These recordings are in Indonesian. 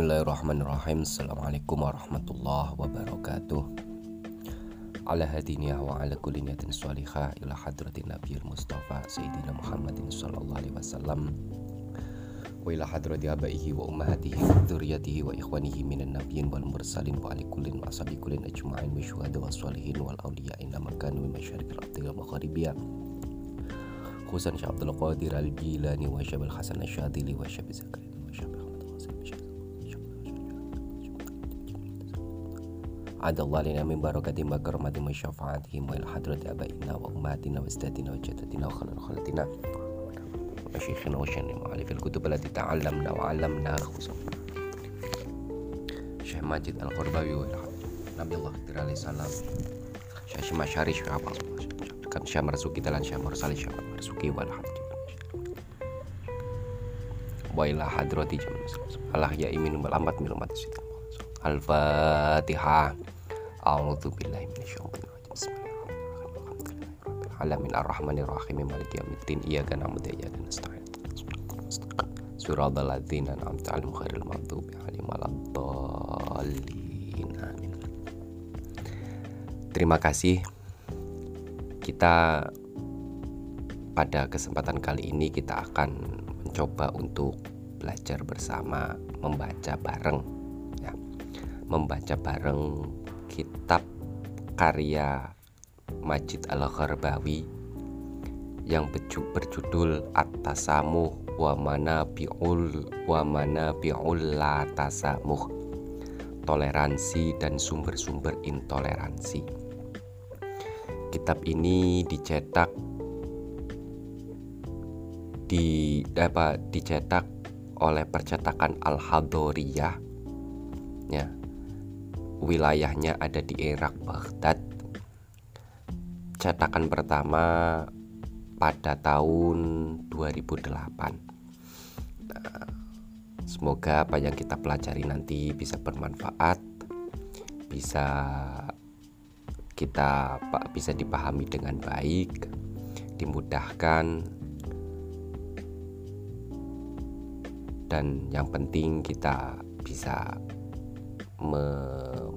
Bismillahirrahmanirrahim Assalamualaikum warahmatullahi wabarakatuh Ala hadiniya wa ala kulli niyatin salihah Ila hadratin Nabi Mustafa Sayyidina Muhammadin sallallahu alaihi wasallam Wa ila hadrati abaihi wa ummahatihi wa dzurriyyatihi wa ikhwanihi minan nabiyyin wal mursalin wa ali kullin wa ashabi kullin ajma'in wa syuhada wa salihin wal awliya inna makanu min masyariqil ardi wa maghribiyah Khususan Syekh Abdul Qadir Al-Jilani wa Syekh Al-Hasan Asy-Syadzili wa Syekh Zakaria عاد الله لنا من بركة ما كرمة من شفاعتهم وإلى حضرة أبائنا وأمهاتنا وأجدادنا وجدتنا وخلال خلتنا. وشيخنا وشيخنا معالف الكتب التي تعلمنا وعلمناها. خصوصا شيخ ماجد القرباوي نبي الله عليه السلام شيخ مشاري شيخ عباس كان شيخ مرزوقي دلان شيخ مرسالي شيخ مرزوقي وإلى حضرة وإلى حضرة جمع الله يا إمين بالأمات من أمات الفتحة Alamin ar-Rahmanir Rahim Maliki yaumiddin. Iyyaka na'budu wa iyyaka nasta'in. Suratal ladzina an'amta 'alaihim ghairil maghdubi 'alaihim waladdallin. Amin. Terima kasih. Kita pada kesempatan kali ini kita akan mencoba untuk belajar bersama membaca bareng ya. membaca bareng kitab karya Majid Al-Gharbawi yang berjudul At-Tasamuh wa Manabi'ul wa Manabi'ul La Tasamuh. Toleransi dan sumber-sumber intoleransi. Kitab ini dicetak di apa dicetak oleh percetakan Al Hadoriyah ya wilayahnya ada di Irak Baghdad. Cetakan pertama pada tahun 2008 nah, semoga apa yang kita pelajari nanti bisa bermanfaat bisa kita bisa dipahami dengan baik dimudahkan dan yang penting kita bisa me,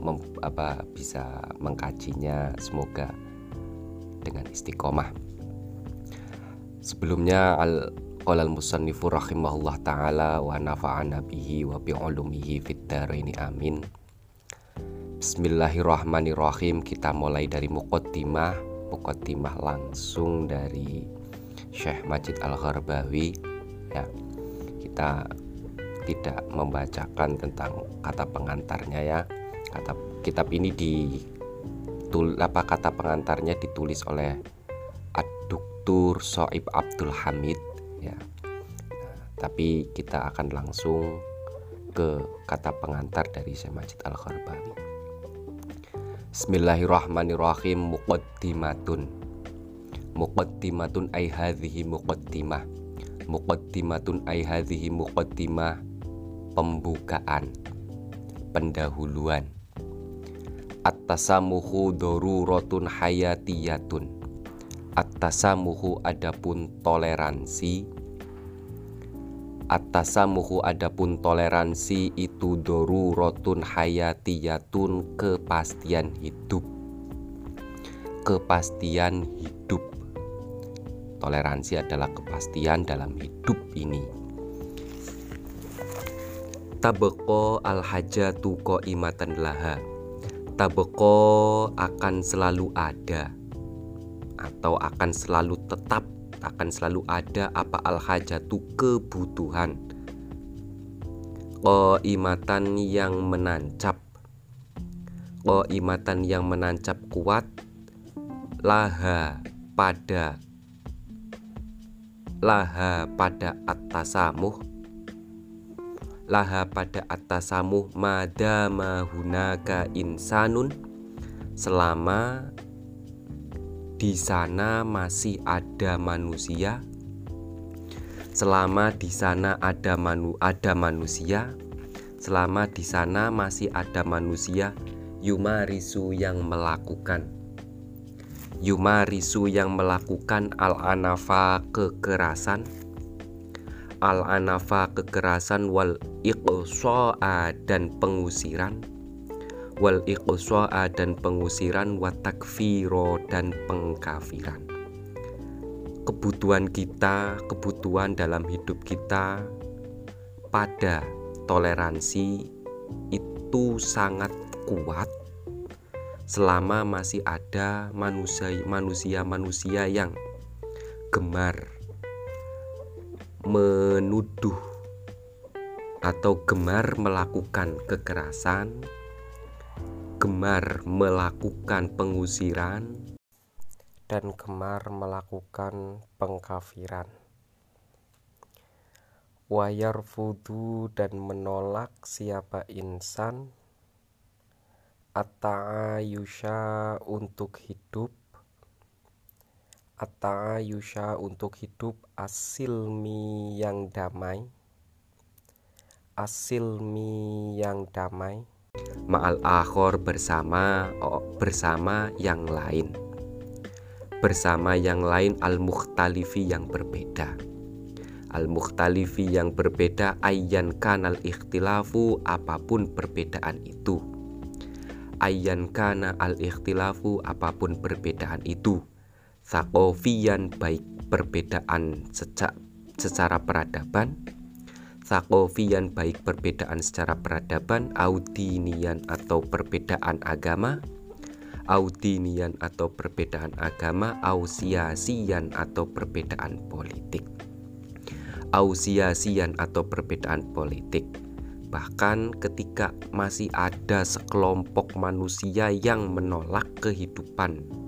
mem, apa bisa mengkajinya semoga dengan istiqomah. Sebelumnya al qala al-musannifu rahimahullah taala wa nafa'ana bihi wa bi ulumihi fid amin. Bismillahirrahmanirrahim. Kita mulai dari muqaddimah, muqaddimah langsung dari Syekh Majid Al-Gharbawi ya. Kita tidak membacakan tentang kata pengantarnya ya. Kata kitab ini di tul, apa kata pengantarnya ditulis oleh Ad-Duktur Soib Abdul Hamid ya. Nah, tapi kita akan langsung ke kata pengantar dari Syekh Majid Al-Gharbawi. Bismillahirrahmanirrahim muqaddimatun. Muqaddimatun ay hadhihi muqaddimah. Muqaddimatun ay hadhihi muqaddimah. Pembukaan. Pendahuluan at-tasamuhu daruratun hayatiyatun. At-tasamuhu adapun toleransi. At-tasamuhu adapun toleransi itu dorurotun hayatiyatun kepastian hidup. Kepastian hidup. Toleransi adalah kepastian dalam hidup ini. Tabeko al-hajatu imatan laha Tabeko akan selalu ada Atau akan selalu tetap akan selalu ada apa al hajatu kebutuhan. Qoimatan yang menancap. Qoimatan yang menancap kuat Laha pada Laha pada atasamuh Laha pada atasamuh Madama hunaka insanun. Selama di sana masih ada manusia. Selama di sana ada manu ada manusia. Selama di sana masih ada manusia. Yumarisu yang melakukan. Yumarisu yang melakukan al-anafa kekerasan al-anafa kekerasan wal iqsa'a dan pengusiran. Wal iqsa'a dan pengusiran wa takfiro dan pengkafiran. Kebutuhan kita kebutuhan dalam hidup kita pada toleransi itu sangat kuat. Selama masih ada manusia-manusia yang gemar menuduh atau gemar melakukan kekerasan, gemar melakukan pengusiran, dan gemar melakukan pengkafiran. Wayar fudu dan menolak siapa insan At-ta'ayusha untuk hidup At-ta'ayusha untuk hidup asilmi yang damai. Asilmi yang damai. Ma'al akhor bersama oh, bersama yang lain. Bersama yang lain al-mukhtalifi yang berbeda. Al-mukhtalifi yang berbeda ayyan kanal ikhtilafu apa pun perbedaan itu. Ayyan kana al-ikhtilafu apa pun perbedaan itu sakofian baik perbedaan sejak secara peradaban. Sakofian baik perbedaan secara peradaban audinian atau perbedaan agama. Audinian atau perbedaan agama ausiasian atau perbedaan politik. Ausiasian atau perbedaan politik. Bahkan ketika masih ada sekelompok manusia yang menolak kehidupan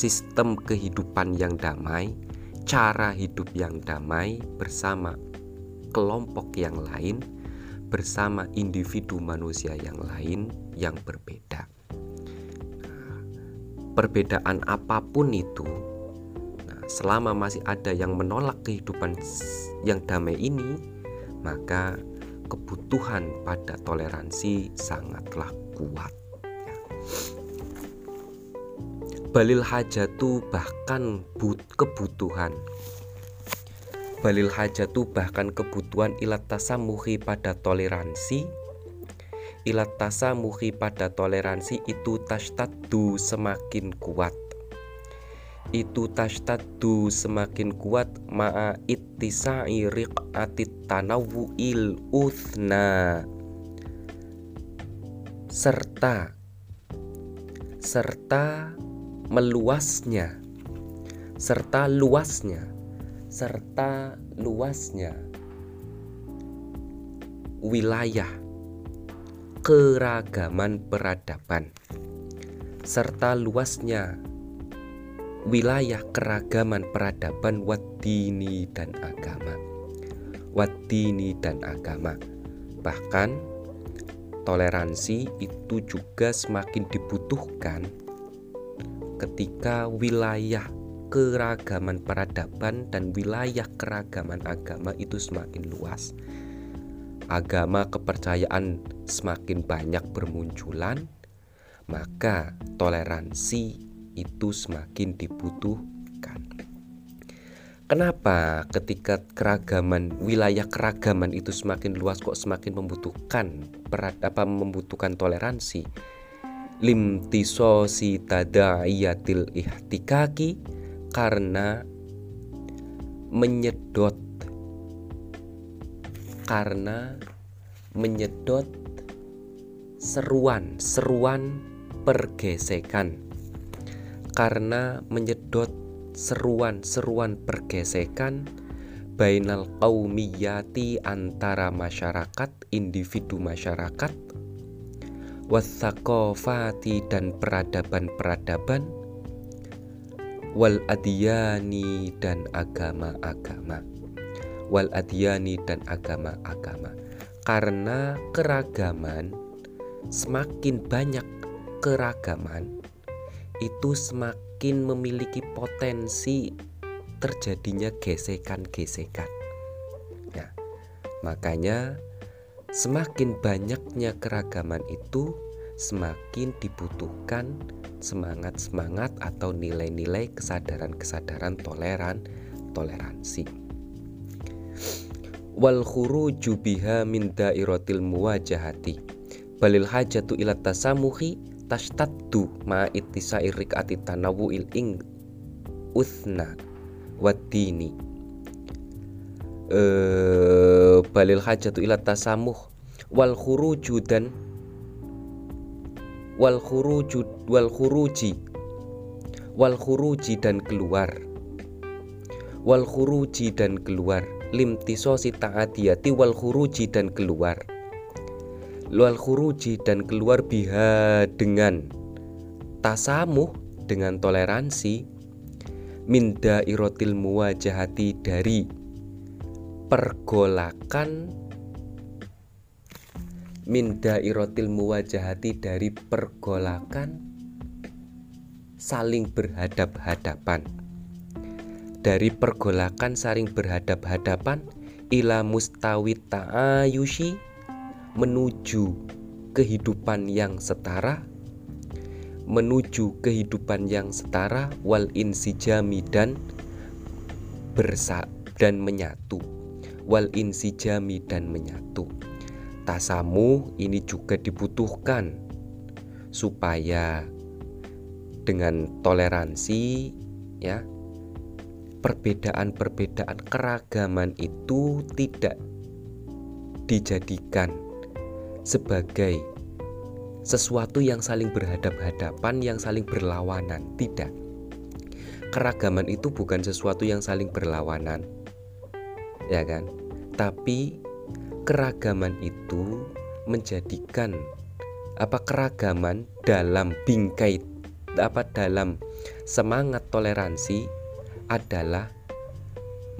sistem kehidupan yang damai, cara hidup yang damai bersama kelompok yang lain, bersama individu manusia yang lain yang berbeda. Perbedaan apa pun itu, nah, selama masih ada yang menolak kehidupan yang damai ini, maka kebutuhan pada toleransi sangatlah kuat. Ya balil hajatu bahkan but kebutuhan. Balil hajatu bahkan kebutuhan ilat tasamuhi pada toleransi. Ilat tasamuhi pada toleransi itu tashtaddu semakin kuat. Itu tashtaddu semakin kuat ma'a ittisa'i riq'atit tanawu'il uthna. Serta serta meluasnya serta luasnya serta luasnya wilayah keragaman peradaban serta luasnya wilayah keragaman peradaban wadini dan agama wadini dan agama. Bahkan toleransi itu juga semakin dibutuhkan ketika wilayah keragaman peradaban dan wilayah keragaman agama itu semakin luas. Agama kepercayaan semakin banyak bermunculan, maka toleransi itu semakin dibutuhkan. Kenapa ketika keragaman wilayah keragaman itu semakin luas kok semakin membutuhkan berat apa membutuhkan toleransi? Limtisosi tadaiyatil ihtikaki karena menyedot karena menyedot seruan seruan pergesekan. Karena menyedot seruan-seruan pergesekan bainal qaumiyati antara masyarakat individu masyarakat wasakofati dan peradaban-peradaban. Wal adiyani dan agama-agama. Wal adiyani dan agama-agama. Karena keragaman semakin banyak keragaman itu semakin memiliki potensi terjadinya gesekan-gesekan. Nah, makanya Semakin banyaknya keragaman itu, semakin dibutuhkan semangat-semangat atau nilai-nilai kesadaran-kesadaran toleran, toleransi. wal khuruju biha min dairatil muwajahati balil hajatu ila tasamuhi tashtaddu ma ittisai rik'ati tanawu'il ing uthna wadini uh, balil hajatu ila tasamuh. Wal khuruju dan wal khuruju wal khuruji. Wal khuruji dan keluar. Wal khuruji dan keluar. Limtisosi ta'adiyati wal khuruji dan keluar. Wal khuruji dan keluar biha dengan tasamuh dengan toleransi. Minda irotil muwajahati dari pergolakan minda irotil muwajahati dari pergolakan saling berhadap-hadapan. Dari pergolakan saling berhadap-hadapan ila mustawi ta'ayushi menuju kehidupan yang setara menuju kehidupan yang setara wal insijami dan bersa dan menyatu wal insijami dan menyatu. Tasamu ini juga dibutuhkan supaya dengan toleransi ya perbedaan-perbedaan keragaman itu tidak dijadikan sebagai sesuatu yang saling berhadap-hadapan, yang saling berlawanan. Tidak, keragaman itu bukan sesuatu yang saling berlawanan, ya kan? Tapi keragaman itu menjadikan apa keragaman dalam bingkai apa dalam semangat toleransi adalah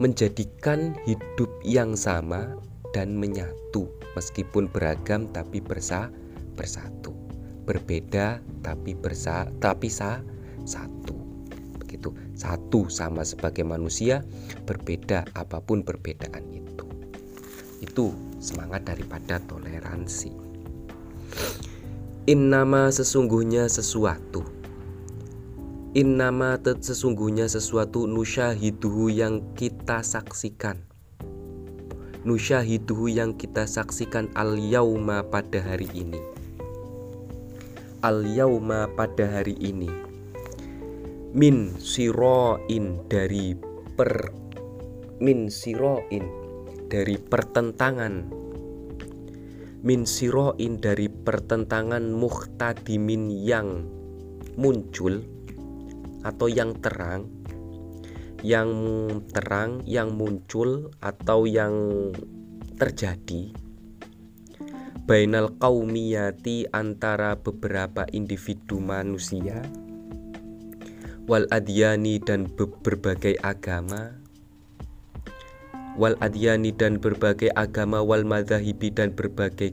menjadikan hidup yang sama dan menyatu. Meskipun beragam tapi bersa bersatu. Berbeda tapi bersa tapi sa satu begitu satu sama sebagai manusia berbeda apa pun perbedaan itu. Itu semangat daripada toleransi. Innama sesungguhnya sesuatu. Innama sesungguhnya sesuatu nusyahiduhu yang kita saksikan. Nusyahiduhu yang kita saksikan al yauma pada hari ini. Al yauma pada hari ini Min siroin dari per Min siroin dari pertentangan. Min siroin dari pertentangan muhtadimin yang muncul atau yang terang yang terang yang muncul atau yang terjadi. Bainal kaumiyati antara beberapa individu manusia wal adyani dan be berbagai agama. Wal adyani dan berbagai agama wal madhahibi dan berbagai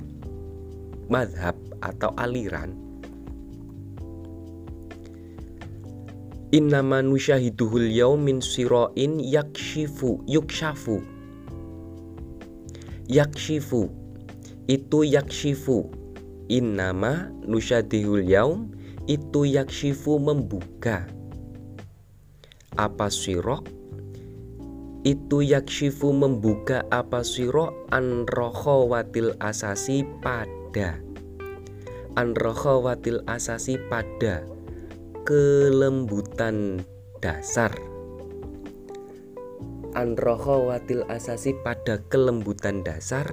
madhab atau aliran. Innama nusyahiduhul yaum min siroin yakshifu yukshafu. Yakshifu Itu yakshifu. Innama nusyadihul yaum Itu yakshifu membuka Apa sirok Itu yakshifu membuka apa sirok Anrohowatil asasi pada. Anrohowatil asasi pada. Kelembutan dasar. Watil asasi pada kelembutan dasar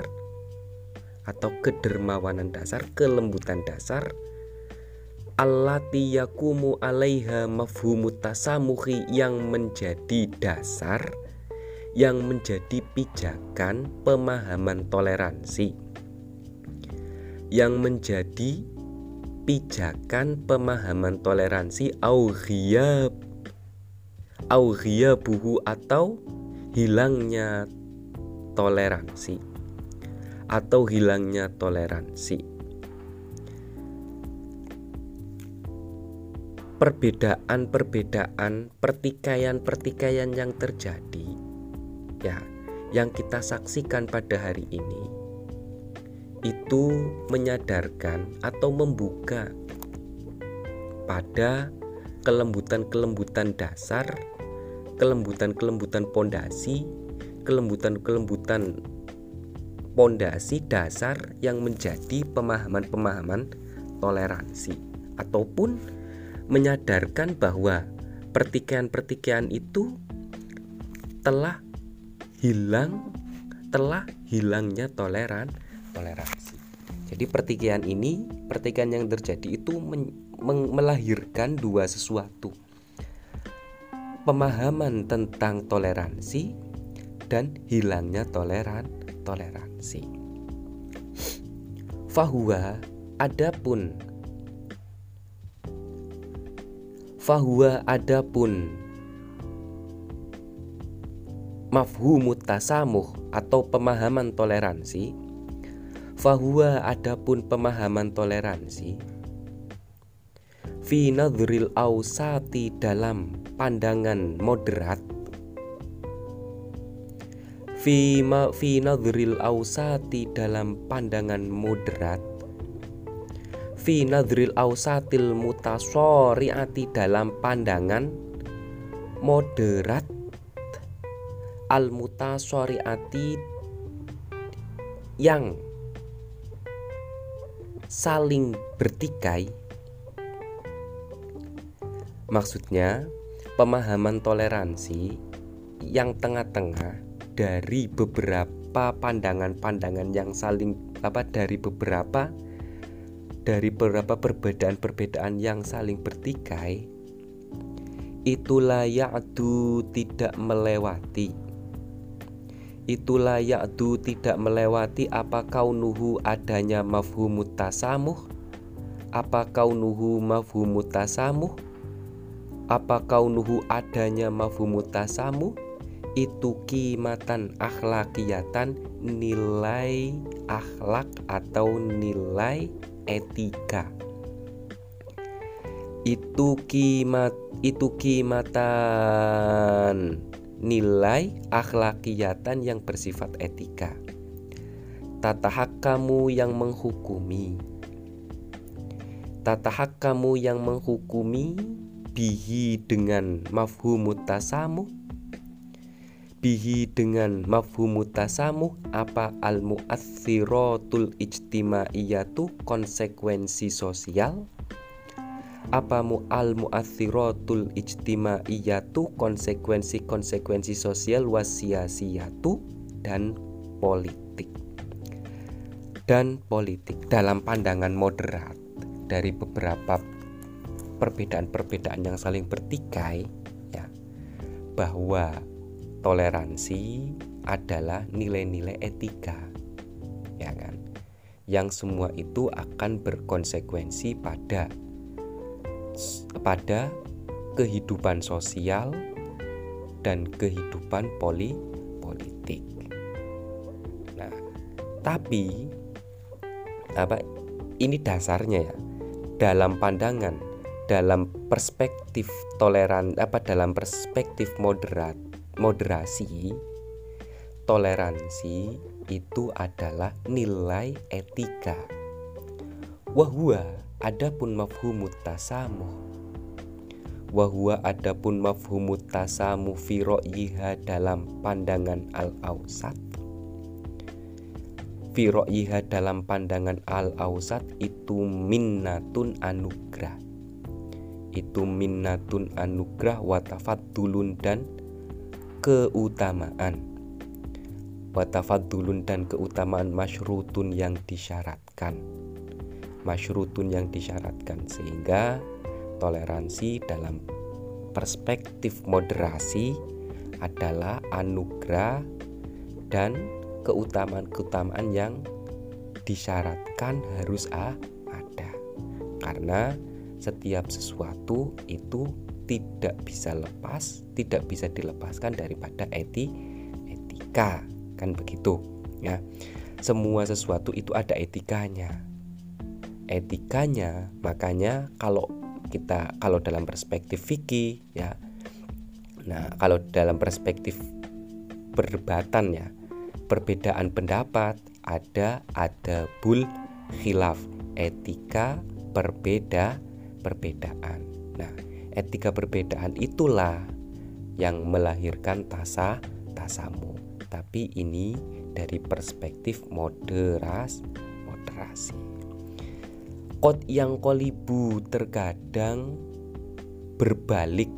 atau kedermawanan dasar kelembutan dasar allati yakumu alaiha mafhumu tasamuhi yang menjadi dasar yang menjadi pijakan pemahaman toleransi yang menjadi pijakan pemahaman toleransi aughiyab buhu atau hilangnya toleransi atau hilangnya toleransi perbedaan-perbedaan pertikaian-pertikaian yang terjadi ya yang kita saksikan pada hari ini itu menyadarkan atau membuka pada kelembutan-kelembutan dasar, kelembutan-kelembutan pondasi, kelembutan-kelembutan pondasi dasar yang menjadi pemahaman-pemahaman toleransi ataupun menyadarkan bahwa pertikaian-pertikaian itu telah hilang telah hilangnya toleran toleransi. Jadi pertikaian ini, pertikaian yang terjadi itu melahirkan dua sesuatu. Pemahaman tentang toleransi dan hilangnya toleran toleransi. Fahuwa adapun Fahuwa adapun. Mafhumut tasamuh atau pemahaman toleransi. Fahuwa adapun pemahaman toleransi. Fi nadhril ausati dalam pandangan moderat. Fi, ma, fi nadhril ausati dalam pandangan moderat fi nadril ausatil mutasoriati dalam pandangan moderat al mutasoriati yang saling bertikai. Maksudnya pemahaman toleransi yang tengah-tengah dari beberapa pandangan-pandangan yang saling apa dari beberapa dari beberapa perbedaan-perbedaan yang saling bertikai itulah ya'du tidak melewati. Itulah ya'du tidak melewati apa kaunuhu adanya mafhumut tasamuh apa kaunuhu mafhumut tasamuh apa kaunuhu adanya mafhumut tasamuh itu kimatan akhlakiyatan nilai akhlak atau nilai etika. Itu kimat itu kimatan nilai akhlakiyatan yang bersifat etika. Tatahak kamu yang menghukumi. Tatahak kamu yang menghukumi bihi dengan mafhumut tasamu bihi dengan mafhumu tasamuh apa al muathiratul ijtimaiyatu konsekuensi sosial? Apa mu al muathiratul ijtimaiyatu konsekuensi-konsekuensi sosial wasiasiyatu dan politik? Dan politik dalam pandangan moderat dari beberapa perbedaan-perbedaan yang saling bertikai ya bahwa toleransi adalah nilai-nilai etika ya kan yang semua itu akan berkonsekuensi pada pada kehidupan sosial dan kehidupan poli politik. Nah, tapi apa ini dasarnya ya dalam pandangan dalam perspektif toleran apa dalam perspektif moderat moderasi, toleransi itu adalah nilai etika. Wahwa adapun mafhumut tasamuh. Wahwa adapun mafhumut tasamuh fi dalam pandangan al-ausat. Fi dalam pandangan al-ausat itu minnatun anugrah. Itu minnatun anugrah watafat dan keutamaan. Watafadulun dan keutamaan masyrutun yang disyaratkan. Masyrutun yang disyaratkan sehingga toleransi dalam perspektif moderasi adalah anugerah dan keutamaan-keutamaan yang disyaratkan harus ada. Karena setiap sesuatu itu tidak bisa lepas, tidak bisa dilepaskan daripada eti etika, kan begitu ya. Semua sesuatu itu ada etikanya. Etikanya, makanya kalau kita kalau dalam perspektif fikih ya. Nah, kalau dalam perspektif perdebatan ya, perbedaan pendapat ada ada bul khilaf, etika berbeda perbedaan. Nah, etika perbedaan itulah yang melahirkan tasa tasamu. Tapi ini dari perspektif moderas moderasi. Kot yang kolibu terkadang berbalik.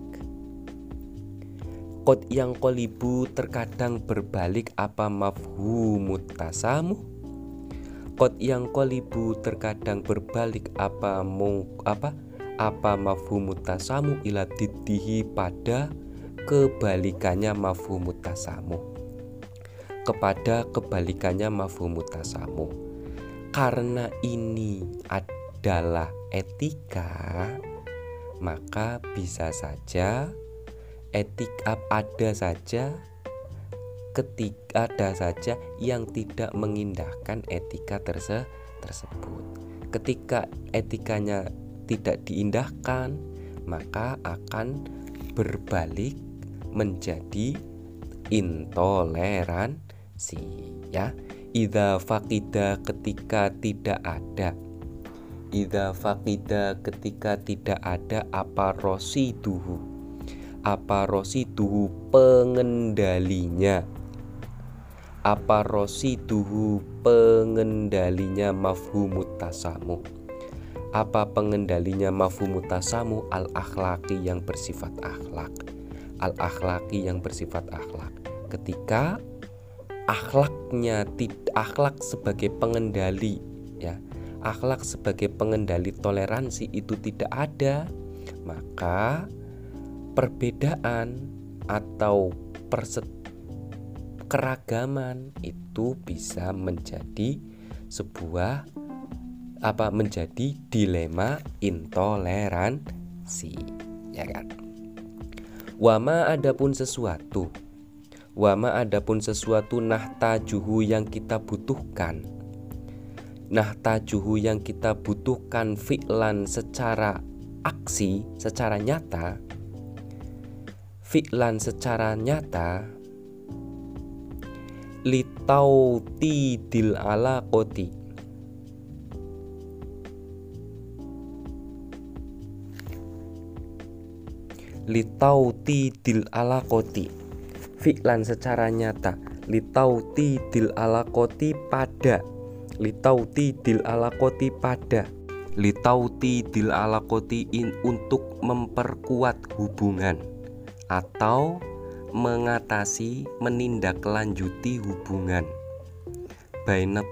Kot yang kolibu terkadang berbalik apa mafhumut tasamu? Kot yang kolibu terkadang berbalik apa mung, apa apa mafhumut tasamu ila didihi pada kebalikannya mafhumut tasamu kepada kebalikannya mafhumut tasamu karena ini adalah etika maka bisa saja etika ada saja ketika ada saja yang tidak mengindahkan etika terse tersebut. Ketika etikanya tidak diindahkan, maka akan berbalik menjadi intoleransi ya. Ida fakida ketika tidak ada. Ida fakida ketika tidak ada apa rosiduhu apa rosiduhu pengendalinya. Apa rosiduhu pengendalinya mafhumut tasamu apa pengendalinya mafhumut tasamu? Al akhlaki yang bersifat akhlak. Al akhlaki yang bersifat akhlak. Ketika akhlaknya akhlak sebagai pengendali ya akhlak sebagai pengendali toleransi itu tidak ada maka perbedaan atau perset keragaman itu bisa menjadi sebuah apa menjadi dilema intoleransi ya kan? Wama adapun sesuatu wama adapun sesuatu nah tajuhu yang kita butuhkan nah tajuhu yang kita butuhkan fi'lan secara aksi secara nyata fi'lan secara nyata litauti dil ala koti litauti dil ala koti. Fi'lan secara nyata litauti dil ala koti pada. Litauti dil ala koti pada. Litauti dil ala koti in untuk memperkuat hubungan atau mengatasi menindaklanjuti hubungan. Bainat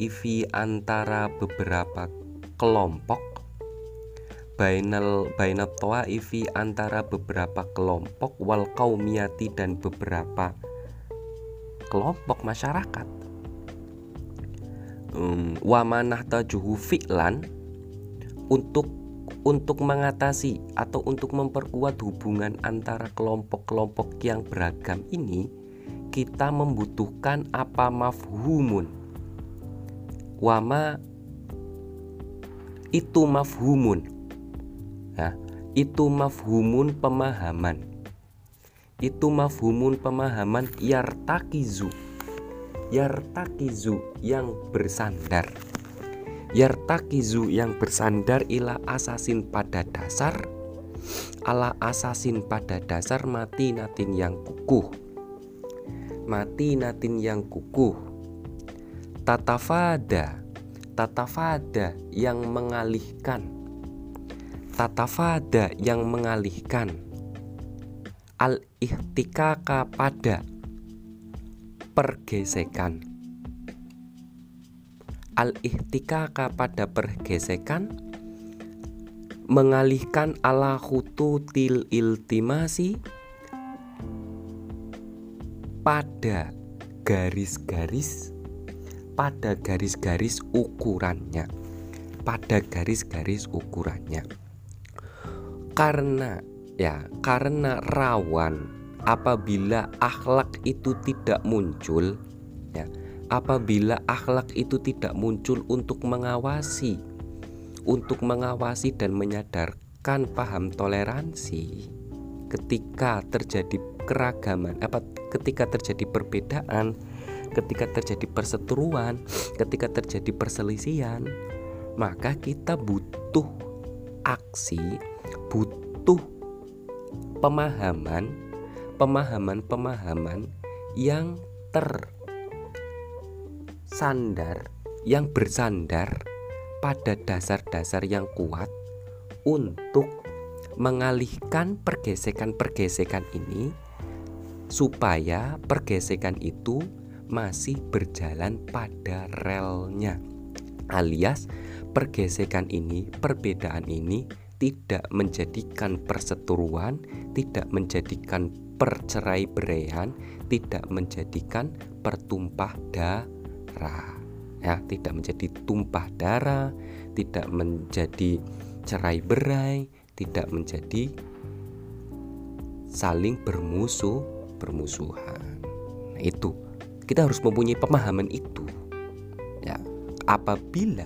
ivi antara beberapa kelompok bainal bainat ivi antara beberapa kelompok wal kaumiyati dan beberapa kelompok masyarakat. Um, wamanah tajuhu fi'lan untuk untuk mengatasi atau untuk memperkuat hubungan antara kelompok-kelompok yang beragam ini kita membutuhkan apa mafhumun? Wama itu mafhumun itu mafhumun pemahaman. Itu mafhumun pemahaman yartakizu. Yartakizu yang bersandar. Yartakizu yang bersandar ila asasin pada dasar. Ala asasin pada dasar mati natin yang kukuh. Mati natin yang kukuh. Tatafada. Tatafada yang mengalihkan tatafada yang mengalihkan. Al ihtikaka pada pergesekan. Al-ihtikaka pada pergesekan. Mengalihkan ala til iltimasi. Pada garis-garis. Pada garis-garis ukurannya. Pada garis-garis ukurannya karena ya karena rawan. Apabila akhlak itu tidak muncul ya apabila akhlak itu tidak muncul untuk mengawasi untuk mengawasi dan menyadarkan paham toleransi ketika terjadi keragaman apa ketika terjadi perbedaan ketika terjadi perseteruan ketika terjadi perselisihan maka kita butuh aksi butuh pemahaman pemahaman-pemahaman yang tersandar yang bersandar pada dasar-dasar yang kuat untuk mengalihkan pergesekan-pergesekan ini supaya pergesekan itu masih berjalan pada relnya alias pergesekan ini perbedaan ini tidak menjadikan perseteruan tidak menjadikan percerai beraian tidak menjadikan pertumpah darah. Ya tidak menjadi tumpah darah tidak menjadi cerai berai tidak menjadi saling bermusuh bermusuhan. Nah itu. Kita harus mempunyai pemahaman itu. Ya apabila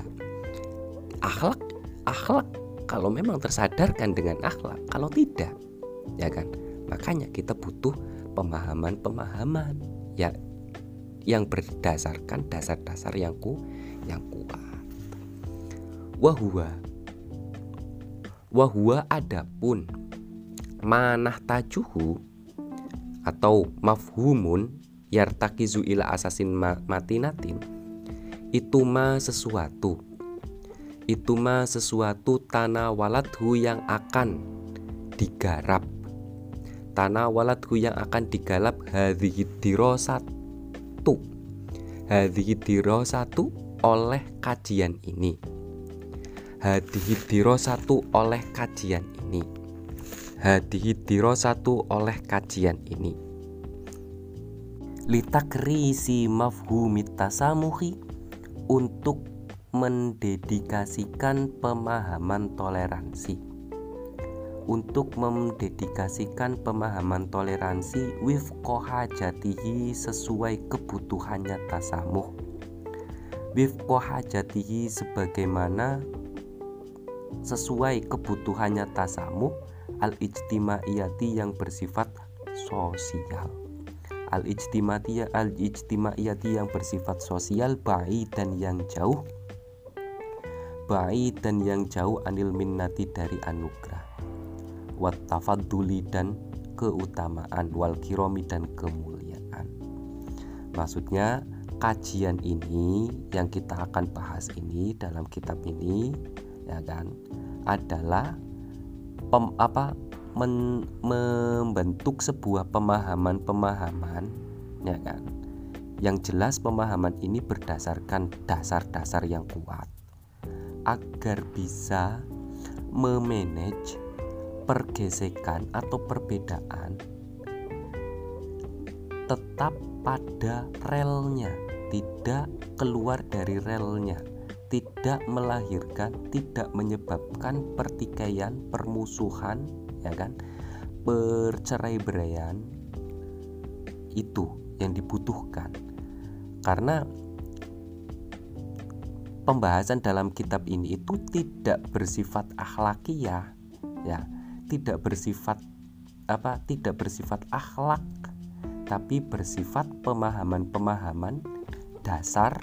akhlak akhlak kalau memang tersadarkan dengan akhlak kalau tidak ya kan makanya kita butuh pemahaman-pemahaman ya yang berdasarkan dasar-dasar yang ku yang kuat. Wahua Wahua adapun manah tajuhu atau mafhumun yartakizu ila asasin matinatin itu ma sesuatu itu ma sesuatu tanah waladhu yang akan digarap. Tanah waladhu yang akan digalap hadhihi dirosat satu. Hadhidiro satu oleh kajian ini. Hadhidiro satu oleh kajian ini. Hadhidiro satu oleh kajian ini. Litakrisi mafhumit tasamuhi Untuk mendedikasikan pemahaman toleransi. Untuk mendedikasikan pemahaman toleransi wifqoha jatihi sesuai kebutuhannya tasamuh. Wifqoha jatihi sebagaimana sesuai kebutuhannya tasamuh al-ijtimaiyati yang bersifat sosial. Al-ijtimaiyati al-ijtimaiyati yang bersifat sosial baik dan yang jauh baik dan yang jauh anil minnati dari anugerah. Wattafaduli dan keutamaan wal kiromi dan kemuliaan. Maksudnya kajian ini yang kita akan bahas ini dalam kitab ini ya kan adalah pem, apa men, membentuk sebuah pemahaman-pemahaman ya kan. Yang jelas pemahaman ini berdasarkan dasar-dasar yang kuat agar bisa memanage pergesekan atau perbedaan tetap pada relnya, tidak keluar dari relnya, tidak melahirkan, tidak menyebabkan pertikaian, permusuhan, ya kan, percerai beraian itu yang dibutuhkan. Karena pembahasan dalam kitab ini itu tidak bersifat akhlakiyah ya. Tidak bersifat apa tidak bersifat akhlak tapi bersifat pemahaman-pemahaman dasar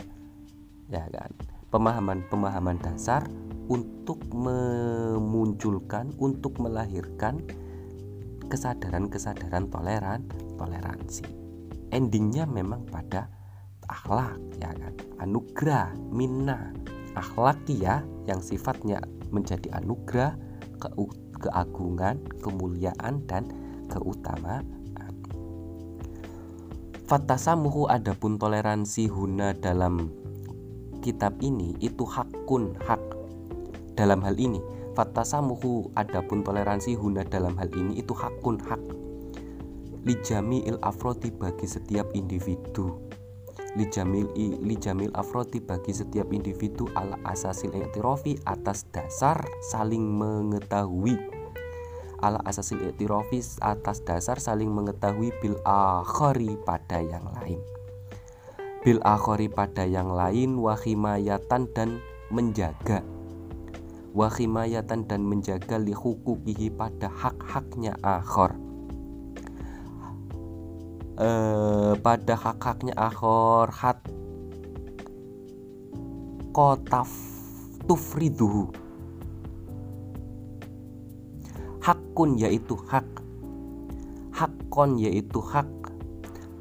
ya kan? Pemahaman-pemahaman dasar untuk memunculkan untuk melahirkan kesadaran-kesadaran toleran toleransi. Endingnya memang pada akhlak ya kan? Anugerah minna akhlakia yang sifatnya menjadi anugerah keagungan, kemuliaan dan keutamaan. Fatasamuhu adapun toleransi huna dalam kitab ini itu hakun hak dalam hal ini. Fatasamuhu adapun toleransi huna dalam hal ini itu hakun hak. Lijami il afrodi bagi setiap individu lijamil lijamil afrodi bagi setiap individu ala asasil i'tirofi atas dasar saling mengetahui. Ala asasil i'tirofi atas dasar saling mengetahui bil akhari pada yang lain. Bil akhari pada yang lain wahimayatan dan menjaga. Wahimayatan dan menjaga lihukukihi pada hak-haknya akhor eh, pada hak-haknya akhor hat kotaf tufriduhu. Hakun yaitu hak. Hakon yaitu hak.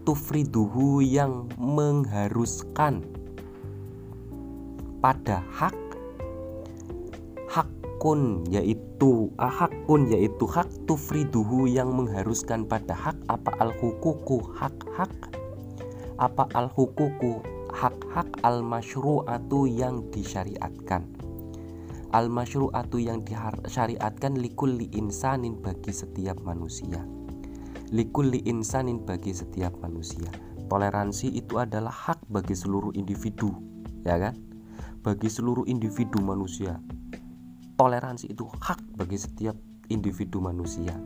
Tufriduhu yang mengharuskan. Pada hak hakun yaitu ah, hakun yaitu hak tufriduhu yang mengharuskan pada hak apa al hukuku hak-hak. Apa al hukuku hak-hak al masyru'atu yang disyariatkan. Al masyru'atu yang disyariatkan likulli insanin bagi setiap manusia. Likulli insanin bagi setiap manusia. Toleransi itu adalah hak bagi seluruh individu ya kan? Bagi seluruh individu manusia toleransi itu hak bagi setiap individu manusia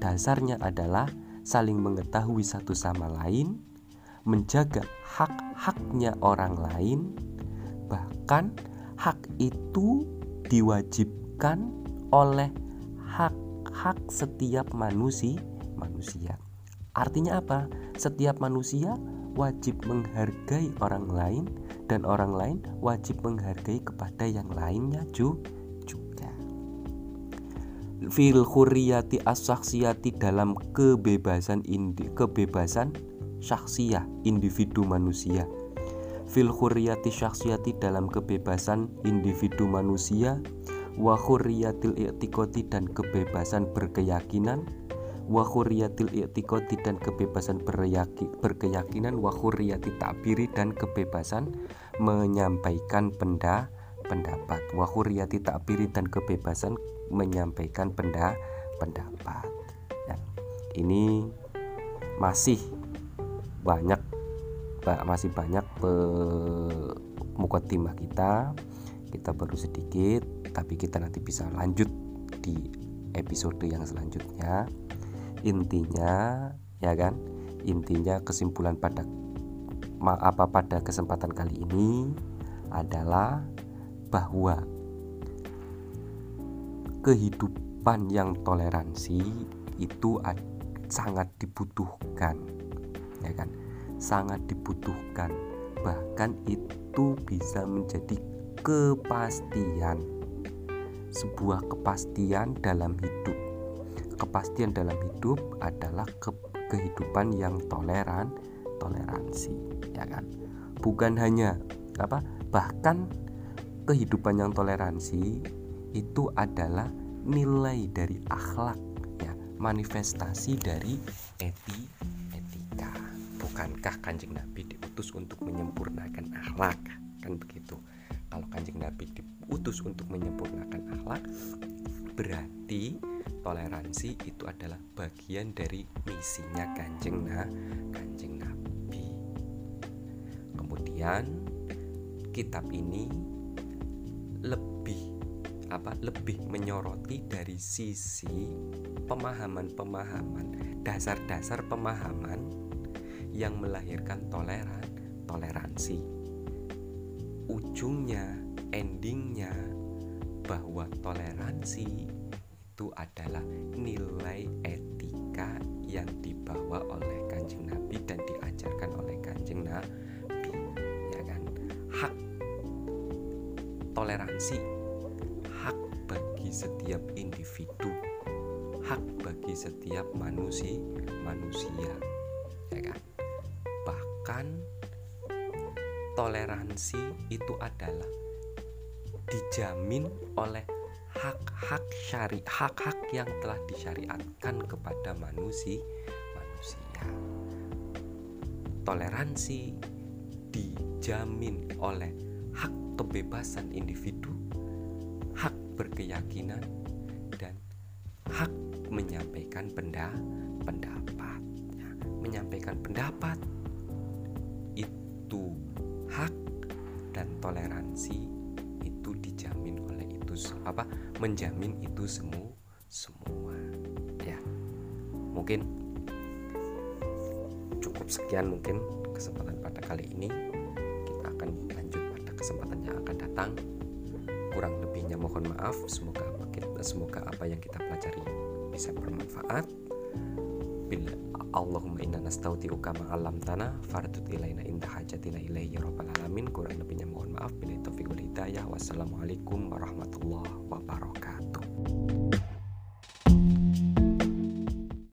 dasarnya adalah saling mengetahui satu sama lain menjaga hak-haknya orang lain, bahkan hak itu diwajibkan oleh hak-hak setiap manusia. Manusia. Artinya apa? Setiap manusia wajib menghargai orang lain dan orang lain wajib menghargai kepada yang lainnya juga. Fil khuriyati as dalam kebebasan indi, kebebasan syaksiyah individu manusia. Fil khurriyati syaksiyati dalam kebebasan individu manusia. Wa khurriyatil i'tiqadi dan kebebasan berkeyakinan. Wa khurriyatil i'tiqadi dan kebebasan berkeyakinan. Wa khurriyati ta'biri dan kebebasan menyampaikan penda pendapat. Wa khurriyati ta'biri dan kebebasan menyampaikan penda pendapat. Ya, ini masih banyak masih banyak mukotimah kita. Kita baru sedikit tapi kita nanti bisa lanjut di episode yang selanjutnya. Intinya ya kan? Intinya kesimpulan pada apa pada kesempatan kali ini adalah bahwa kehidupan yang toleransi itu sangat dibutuhkan ya kan? Sangat dibutuhkan. Bahkan itu bisa menjadi kepastian. Sebuah kepastian dalam hidup. Kepastian dalam hidup adalah ke kehidupan yang toleran toleransi ya kan? Bukan hanya apa? Bahkan kehidupan yang toleransi itu adalah nilai dari akhlak ya manifestasi dari eti bukankah kanjeng Nabi diutus untuk menyempurnakan akhlak? Kan begitu. Kalau kanjeng Nabi diutus untuk menyempurnakan akhlak berarti toleransi itu adalah bagian dari misinya kanjeng nah kanjeng Nabi. Kemudian kitab ini apa lebih menyoroti dari sisi pemahaman-pemahaman dasar-dasar pemahaman yang melahirkan toleran, toleransi. Ujungnya, endingnya, bahwa toleransi itu adalah nilai etika yang dibawa oleh kanjeng Nabi dan diajarkan oleh kanjeng Nabi, ya kan? Hak toleransi, bagi setiap individu, hak bagi setiap manusia, manusia, ya kan? bahkan toleransi itu adalah dijamin oleh hak-hak syari hak-hak yang telah disyariatkan kepada manusia manusia toleransi dijamin oleh hak kebebasan individu berkeyakinan dan hak menyampaikan pendapat. Menyampaikan pendapat itu hak dan toleransi itu dijamin oleh itu apa menjamin itu semua semua. Ya mungkin cukup sekian mungkin kesempatan pada kali ini. Kita akan lanjut pada kesempatan yang akan datang mohon maaf. Semoga semoga apa yang kita pelajari bisa bermanfaat. Bila Allahumma inna nastauti'uka ma'alam tanah fardut ilaina indah hajatina ilaihi rabbal alamin. Kurang lebihnya mohon maaf. Bila taufiq wal hidayah. Wassalamualaikum warahmatullahi wabarakatuh